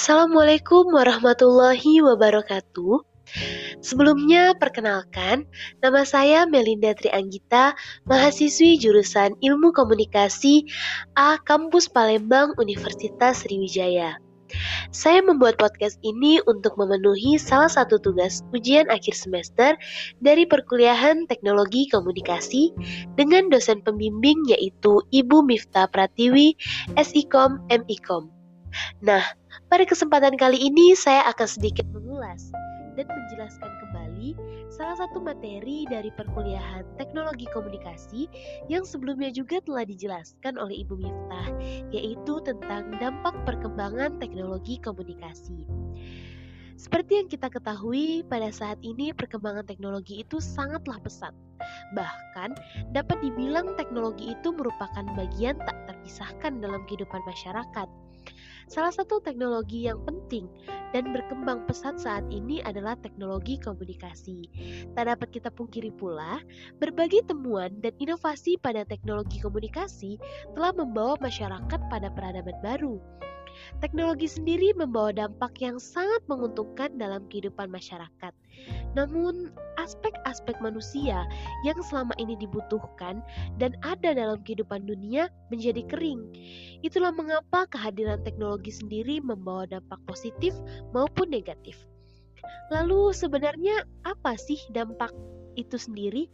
Assalamualaikum warahmatullahi wabarakatuh. Sebelumnya, perkenalkan, nama saya Melinda Trianggita, mahasiswi jurusan Ilmu Komunikasi A Kampus Palembang Universitas Sriwijaya. Saya membuat podcast ini untuk memenuhi salah satu tugas ujian akhir semester dari perkuliahan Teknologi Komunikasi dengan dosen pembimbing yaitu Ibu Miftah Pratiwi, SIKOM, MIKOM. Nah, pada kesempatan kali ini saya akan sedikit mengulas dan menjelaskan kembali salah satu materi dari perkuliahan Teknologi Komunikasi yang sebelumnya juga telah dijelaskan oleh Ibu Miftah, yaitu tentang dampak perkembangan teknologi komunikasi. Seperti yang kita ketahui, pada saat ini perkembangan teknologi itu sangatlah pesat. Bahkan, dapat dibilang teknologi itu merupakan bagian tak terpisahkan dalam kehidupan masyarakat. Salah satu teknologi yang penting dan berkembang pesat saat ini adalah teknologi komunikasi. Tak dapat kita pungkiri pula, berbagai temuan dan inovasi pada teknologi komunikasi telah membawa masyarakat pada peradaban baru. Teknologi sendiri membawa dampak yang sangat menguntungkan dalam kehidupan masyarakat. Namun, aspek-aspek manusia yang selama ini dibutuhkan dan ada dalam kehidupan dunia menjadi kering. Itulah mengapa kehadiran teknologi sendiri membawa dampak positif maupun negatif. Lalu, sebenarnya apa sih dampak itu sendiri?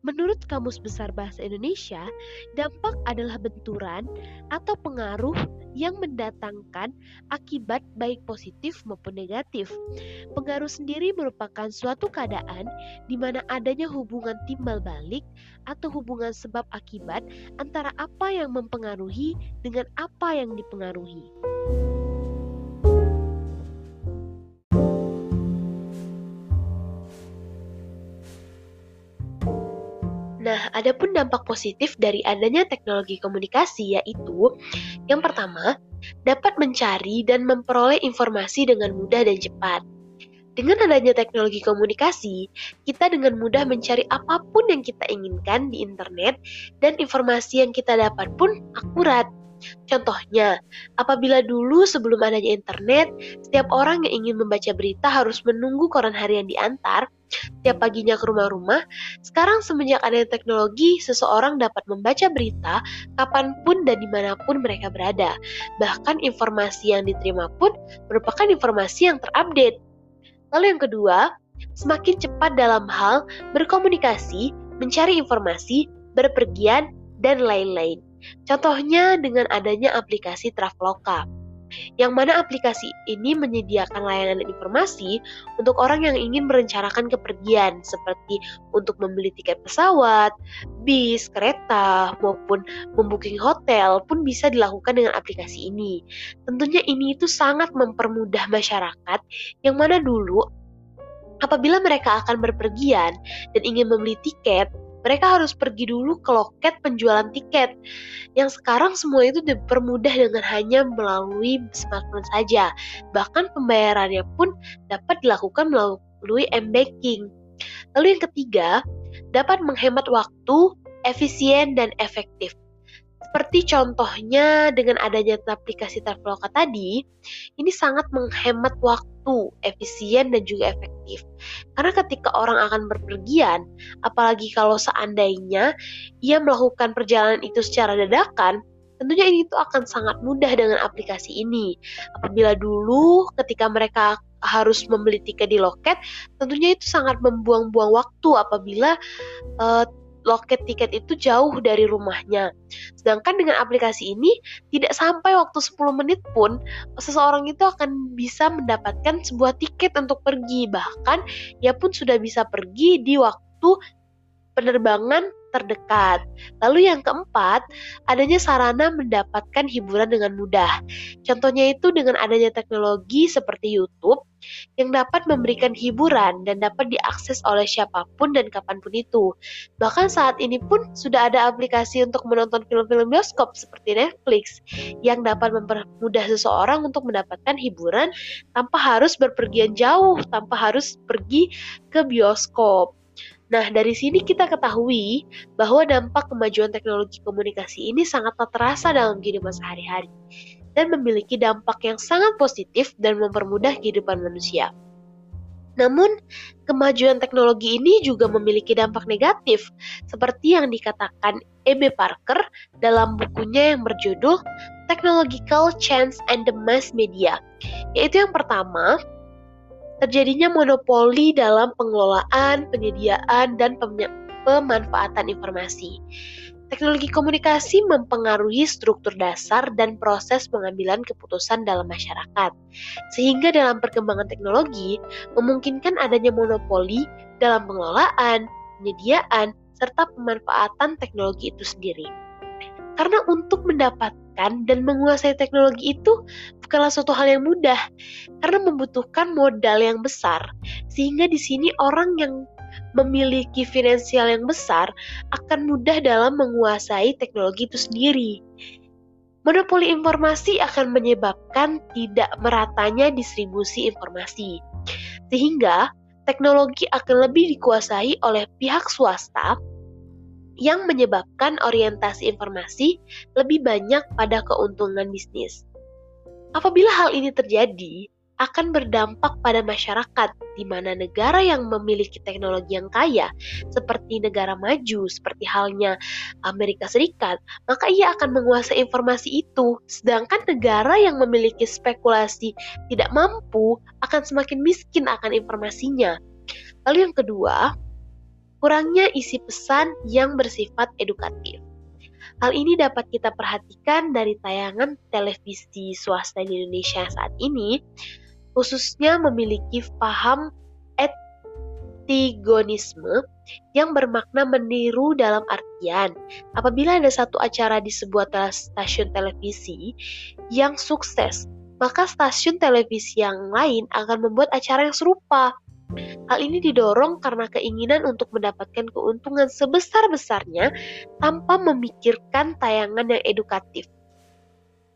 Menurut Kamus Besar Bahasa Indonesia, dampak adalah benturan atau pengaruh yang mendatangkan akibat baik positif maupun negatif. Pengaruh sendiri merupakan suatu keadaan di mana adanya hubungan timbal balik atau hubungan sebab akibat antara apa yang mempengaruhi dengan apa yang dipengaruhi. Nah, adapun dampak positif dari adanya teknologi komunikasi yaitu yang pertama, dapat mencari dan memperoleh informasi dengan mudah dan cepat. Dengan adanya teknologi komunikasi, kita dengan mudah mencari apa pun yang kita inginkan di internet dan informasi yang kita dapat pun akurat. Contohnya, apabila dulu sebelum adanya internet, setiap orang yang ingin membaca berita harus menunggu koran harian diantar, tiap paginya ke rumah-rumah, sekarang semenjak adanya teknologi, seseorang dapat membaca berita kapan pun dan di mana pun mereka berada. Bahkan informasi yang diterima pun merupakan informasi yang terupdate. Lalu yang kedua, semakin cepat dalam hal berkomunikasi, mencari informasi, berpergian, dan lain-lain. Contohnya dengan adanya aplikasi Traveloka yang mana aplikasi ini menyediakan layanan informasi untuk orang yang ingin merencanakan kepergian seperti untuk membeli tiket pesawat, bis, kereta, maupun membooking hotel pun bisa dilakukan dengan aplikasi ini. Tentunya ini itu sangat mempermudah masyarakat yang mana dulu apabila mereka akan berpergian dan ingin membeli tiket, mereka harus pergi dulu ke loket penjualan tiket. Yang sekarang semua itu dipermudah dengan hanya melalui smartphone saja. Bahkan pembayarannya pun dapat dilakukan melalui m-banking. Lalu yang ketiga, dapat menghemat waktu, efisien, dan efektif. Seperti contohnya dengan adanya aplikasi Traveloka tadi, ini sangat menghemat waktu, efisien dan juga efektif. Karena ketika orang akan berpergian, apalagi kalau seandainya ia melakukan perjalanan itu secara dadakan, tentunya ini itu akan sangat mudah dengan aplikasi ini. Apabila dulu ketika mereka harus membeli tiket di loket, tentunya itu sangat membuang-buang waktu apabila uh, loket tiket itu jauh dari rumahnya. Sedangkan dengan aplikasi ini tidak sampai waktu 10 menit pun seseorang itu akan bisa mendapatkan sebuah tiket untuk pergi. Bahkan ia pun sudah bisa pergi di waktu penerbangan terdekat. Lalu yang keempat, adanya sarana mendapatkan hiburan dengan mudah. Contohnya itu dengan adanya teknologi seperti YouTube yang dapat memberikan hiburan dan dapat diakses oleh siapa pun dan kapan pun itu. Bahkan saat ini pun sudah ada aplikasi untuk menonton film-film bioskop seperti Netflix yang dapat mempermudah seseorang untuk mendapatkan hiburan tanpa harus berpergian jauh, tanpa harus pergi ke bioskop. Nah, dari sini kita ketahui bahwa dampak kemajuan teknologi komunikasi ini sangat terasa dalam kehidupan sehari-hari. dan memiliki dampak yang sangat positif dan mempermudah kehidupan manusia. Namun, kemajuan teknologi ini juga memiliki dampak negatif, seperti yang dikatakan E.B. Parker dalam bukunya yang berjudul Technological Change and the Mass Media, yaitu yang pertama, terjadinya monopoli dalam pengelolaan, penyediaan, dan pemanfaatan informasi. Teknologi komunikasi mempengaruhi struktur dasar dan proses pengambilan keputusan dalam masyarakat, sehingga dalam perkembangan teknologi memungkinkan adanya monopoli dalam pengelolaan, penyediaan, serta pemanfaatan teknologi itu sendiri. Karena untuk mendapatkan dan menguasai teknologi itu bukanlah suatu hal yang mudah, karena membutuhkan modal yang besar, sehingga di sini orang yang memiliki finansial yang besar akan mudah dalam menguasai teknologi itu sendiri. Monopoli informasi akan menyebabkan tidak meratanya distribusi informasi, sehingga teknologi akan lebih dikuasai oleh pihak swasta yang menyebabkan orientasi informasi lebih banyak pada keuntungan bisnis. Apabila hal ini terjadi, akan berdampak pada masyarakat, di mana negara yang memiliki teknologi yang kaya, seperti negara maju, seperti halnya Amerika Serikat, maka ia akan menguasai informasi itu, sedangkan negara yang memiliki spekulasi tidak mampu akan semakin miskin akan informasinya. Lalu yang kedua, kurangnya isi pesan yang bersifat edukatif. Hal ini dapat kita perhatikan dari tayangan televisi swasta di Indonesia saat ini, khususnya memiliki paham etigonisme yang bermakna meniru dalam artian apabila ada satu acara di sebuah stasiun televisi yang sukses, maka stasiun televisi yang lain akan membuat acara yang serupa. Hal ini didorong karena keinginan untuk mendapatkan keuntungan sebesar-besarnya tanpa memikirkan tayangan yang edukatif.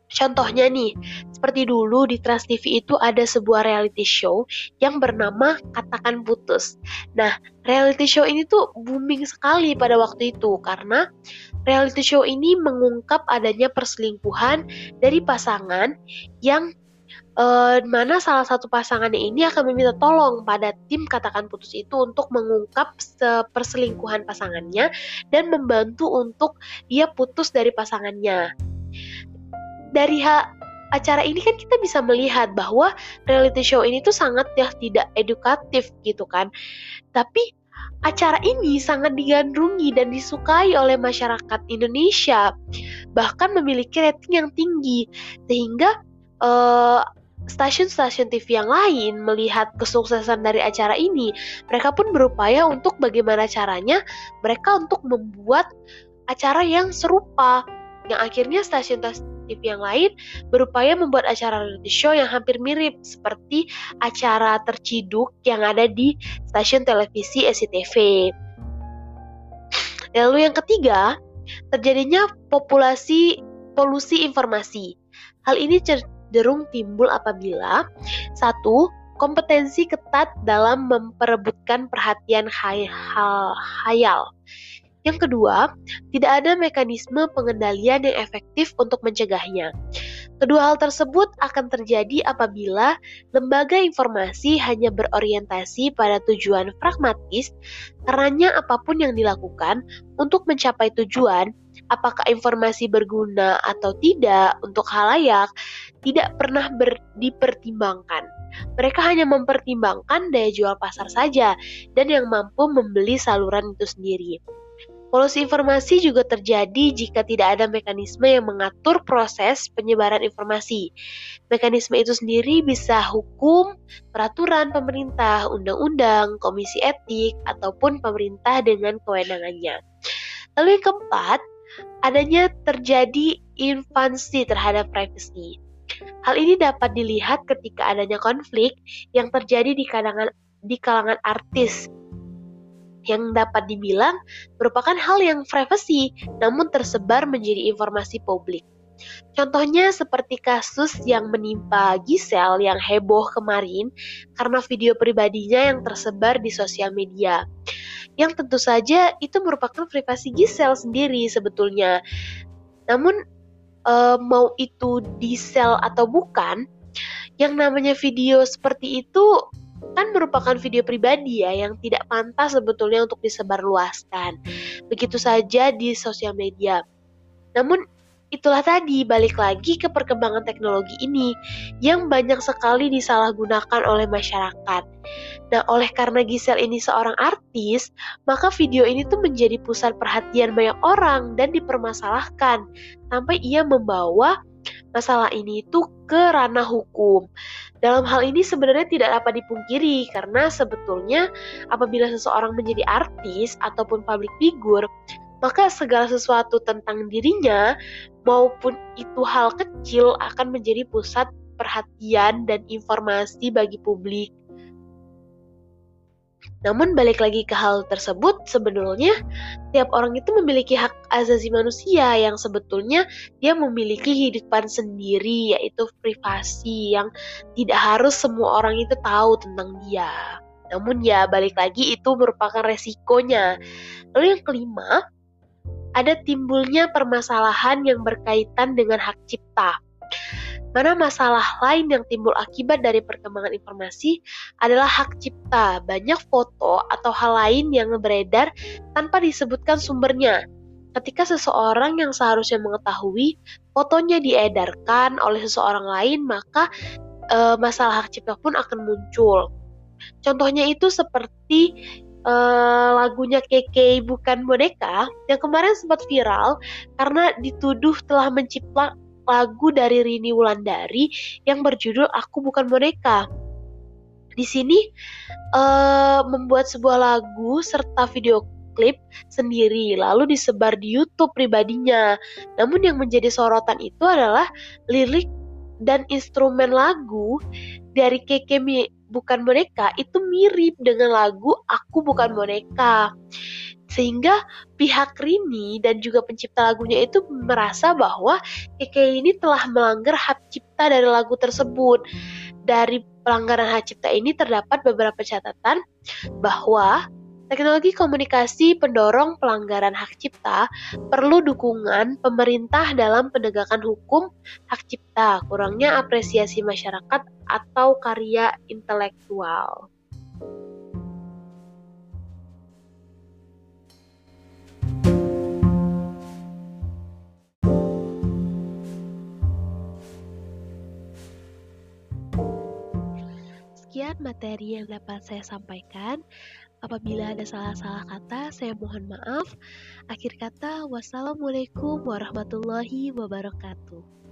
Contohnya nih, seperti dulu di Trans TV itu ada sebuah reality show yang bernama Katakan Putus. Nah, reality show ini tuh booming sekali pada waktu itu karena reality show ini mengungkap adanya perselingkuhan dari pasangan yang uh, mana salah satu pasangannya ini akan meminta tolong pada tim katakan putus itu untuk mengungkap perselingkuhan pasangannya dan membantu untuk dia putus dari pasangannya dari ha acara ini kan kita bisa melihat bahwa reality show ini tuh sangat ya tidak edukatif gitu kan. Tapi acara ini sangat digandrungi dan disukai oleh masyarakat Indonesia, bahkan memiliki rating yang tinggi sehingga uh, stasiun-stasiun TV yang lain melihat kesuksesan dari acara ini, mereka pun berupaya untuk bagaimana caranya mereka untuk membuat acara yang serupa yang akhirnya stasiun TV yang lain berupaya membuat acara reality show yang hampir mirip seperti acara terciduk yang ada di stasiun televisi SCTV. Lalu yang ketiga, terjadinya populasi polusi informasi. Hal ini cenderung timbul apabila satu kompetensi ketat dalam memperebutkan perhatian hayal. Yang kedua, tidak ada mekanisme pengendalian yang efektif untuk mencegahnya. Kedua hal tersebut akan terjadi apabila lembaga informasi hanya berorientasi pada tujuan pragmatis, karena apa pun yang dilakukan untuk mencapai tujuan, apakah informasi berguna atau tidak untuk halayak, tidak pernah ber dipertimbangkan. Mereka hanya mempertimbangkan daya jual pasar saja dan yang mampu membeli saluran itu sendiri. Polusi informasi juga terjadi jika tidak ada mekanisme yang mengatur proses penyebaran informasi. Mekanisme itu sendiri bisa hukum, peraturan pemerintah, undang-undang, komisi etik, ataupun pemerintah dengan kewenangannya. Lalu yang keempat, adanya terjadi invasi terhadap privasi. Hal ini dapat dilihat ketika adanya konflik yang terjadi di kalangan di kalangan artis yang dapat dibilang merupakan hal yang privasi namun tersebar menjadi informasi publik. Contohnya seperti kasus yang menimpa Giselle yang heboh kemarin karena video pribadinya yang tersebar di sosial media. Yang tentu saja itu merupakan privasi Giselle sendiri sebetulnya. Namun uh, mau itu di sel atau bukan, yang namanya video seperti itu kan merupakan video pribadi ya yang tidak pantas sebetulnya untuk disebarluaskan. Begitu saja di sosial media. Namun itulah tadi balik lagi ke perkembangan teknologi ini yang banyak sekali disalahgunakan oleh masyarakat. Nah, oleh karena Gisel ini seorang artis, maka video ini tuh menjadi pusat perhatian banyak orang dan dipermasalahkan sampai ia membawa masalah ini itu ke ranah hukum. Dalam hal ini sebenarnya tidak dapat dipungkiri karena sebetulnya apabila seseorang menjadi artis ataupun public figure, maka segala sesuatu tentang dirinya maupun itu hal kecil akan menjadi pusat perhatian dan informasi bagi publik. Namun balik lagi ke hal tersebut, sebenarnya tiap orang itu memiliki hak asasi manusia yang sebetulnya dia memiliki kehidupan sendiri yaitu privasi yang tidak harus semua orang itu tahu tentang dia. Namun ya balik lagi itu merupakan resikonya. Lalu yang kelima, ada timbulnya permasalahan yang berkaitan dengan hak cipta. Mana masalah lain yang timbul akibat dari perkembangan informasi adalah hak cipta. Banyak foto atau hal lain yang beredar tanpa disebutkan sumbernya. Ketika seseorang yang seharusnya mengetahui fotonya diedarkan oleh seseorang lain, maka e, masalah hak cipta pun akan muncul. Contohnya itu seperti uh, lagunya Keke bukan boneka yang kemarin sempat viral karena dituduh telah mencipta lagu dari Rini Wulandari yang berjudul Aku Bukan Boneka. Di sini uh, membuat sebuah lagu serta video klip sendiri lalu disebar di YouTube pribadinya. Namun yang menjadi sorotan itu adalah lirik dan instrumen lagu dari Keke bukan boneka itu mirip dengan lagu Aku Bukan Boneka. Sehingga pihak Rini dan juga pencipta lagunya itu merasa bahwa Keke ini telah melanggar hak cipta dari lagu tersebut. Dari pelanggaran hak cipta ini terdapat beberapa catatan bahwa Teknologi komunikasi pendorong pelanggaran hak cipta perlu dukungan pemerintah dalam penegakan hukum hak cipta, kurangnya apresiasi masyarakat atau karya intelektual. Sekian materi yang dapat saya sampaikan. Apabila ada salah-salah kata, saya mohon maaf. Akhir kata, wassalamualaikum warahmatullahi wabarakatuh.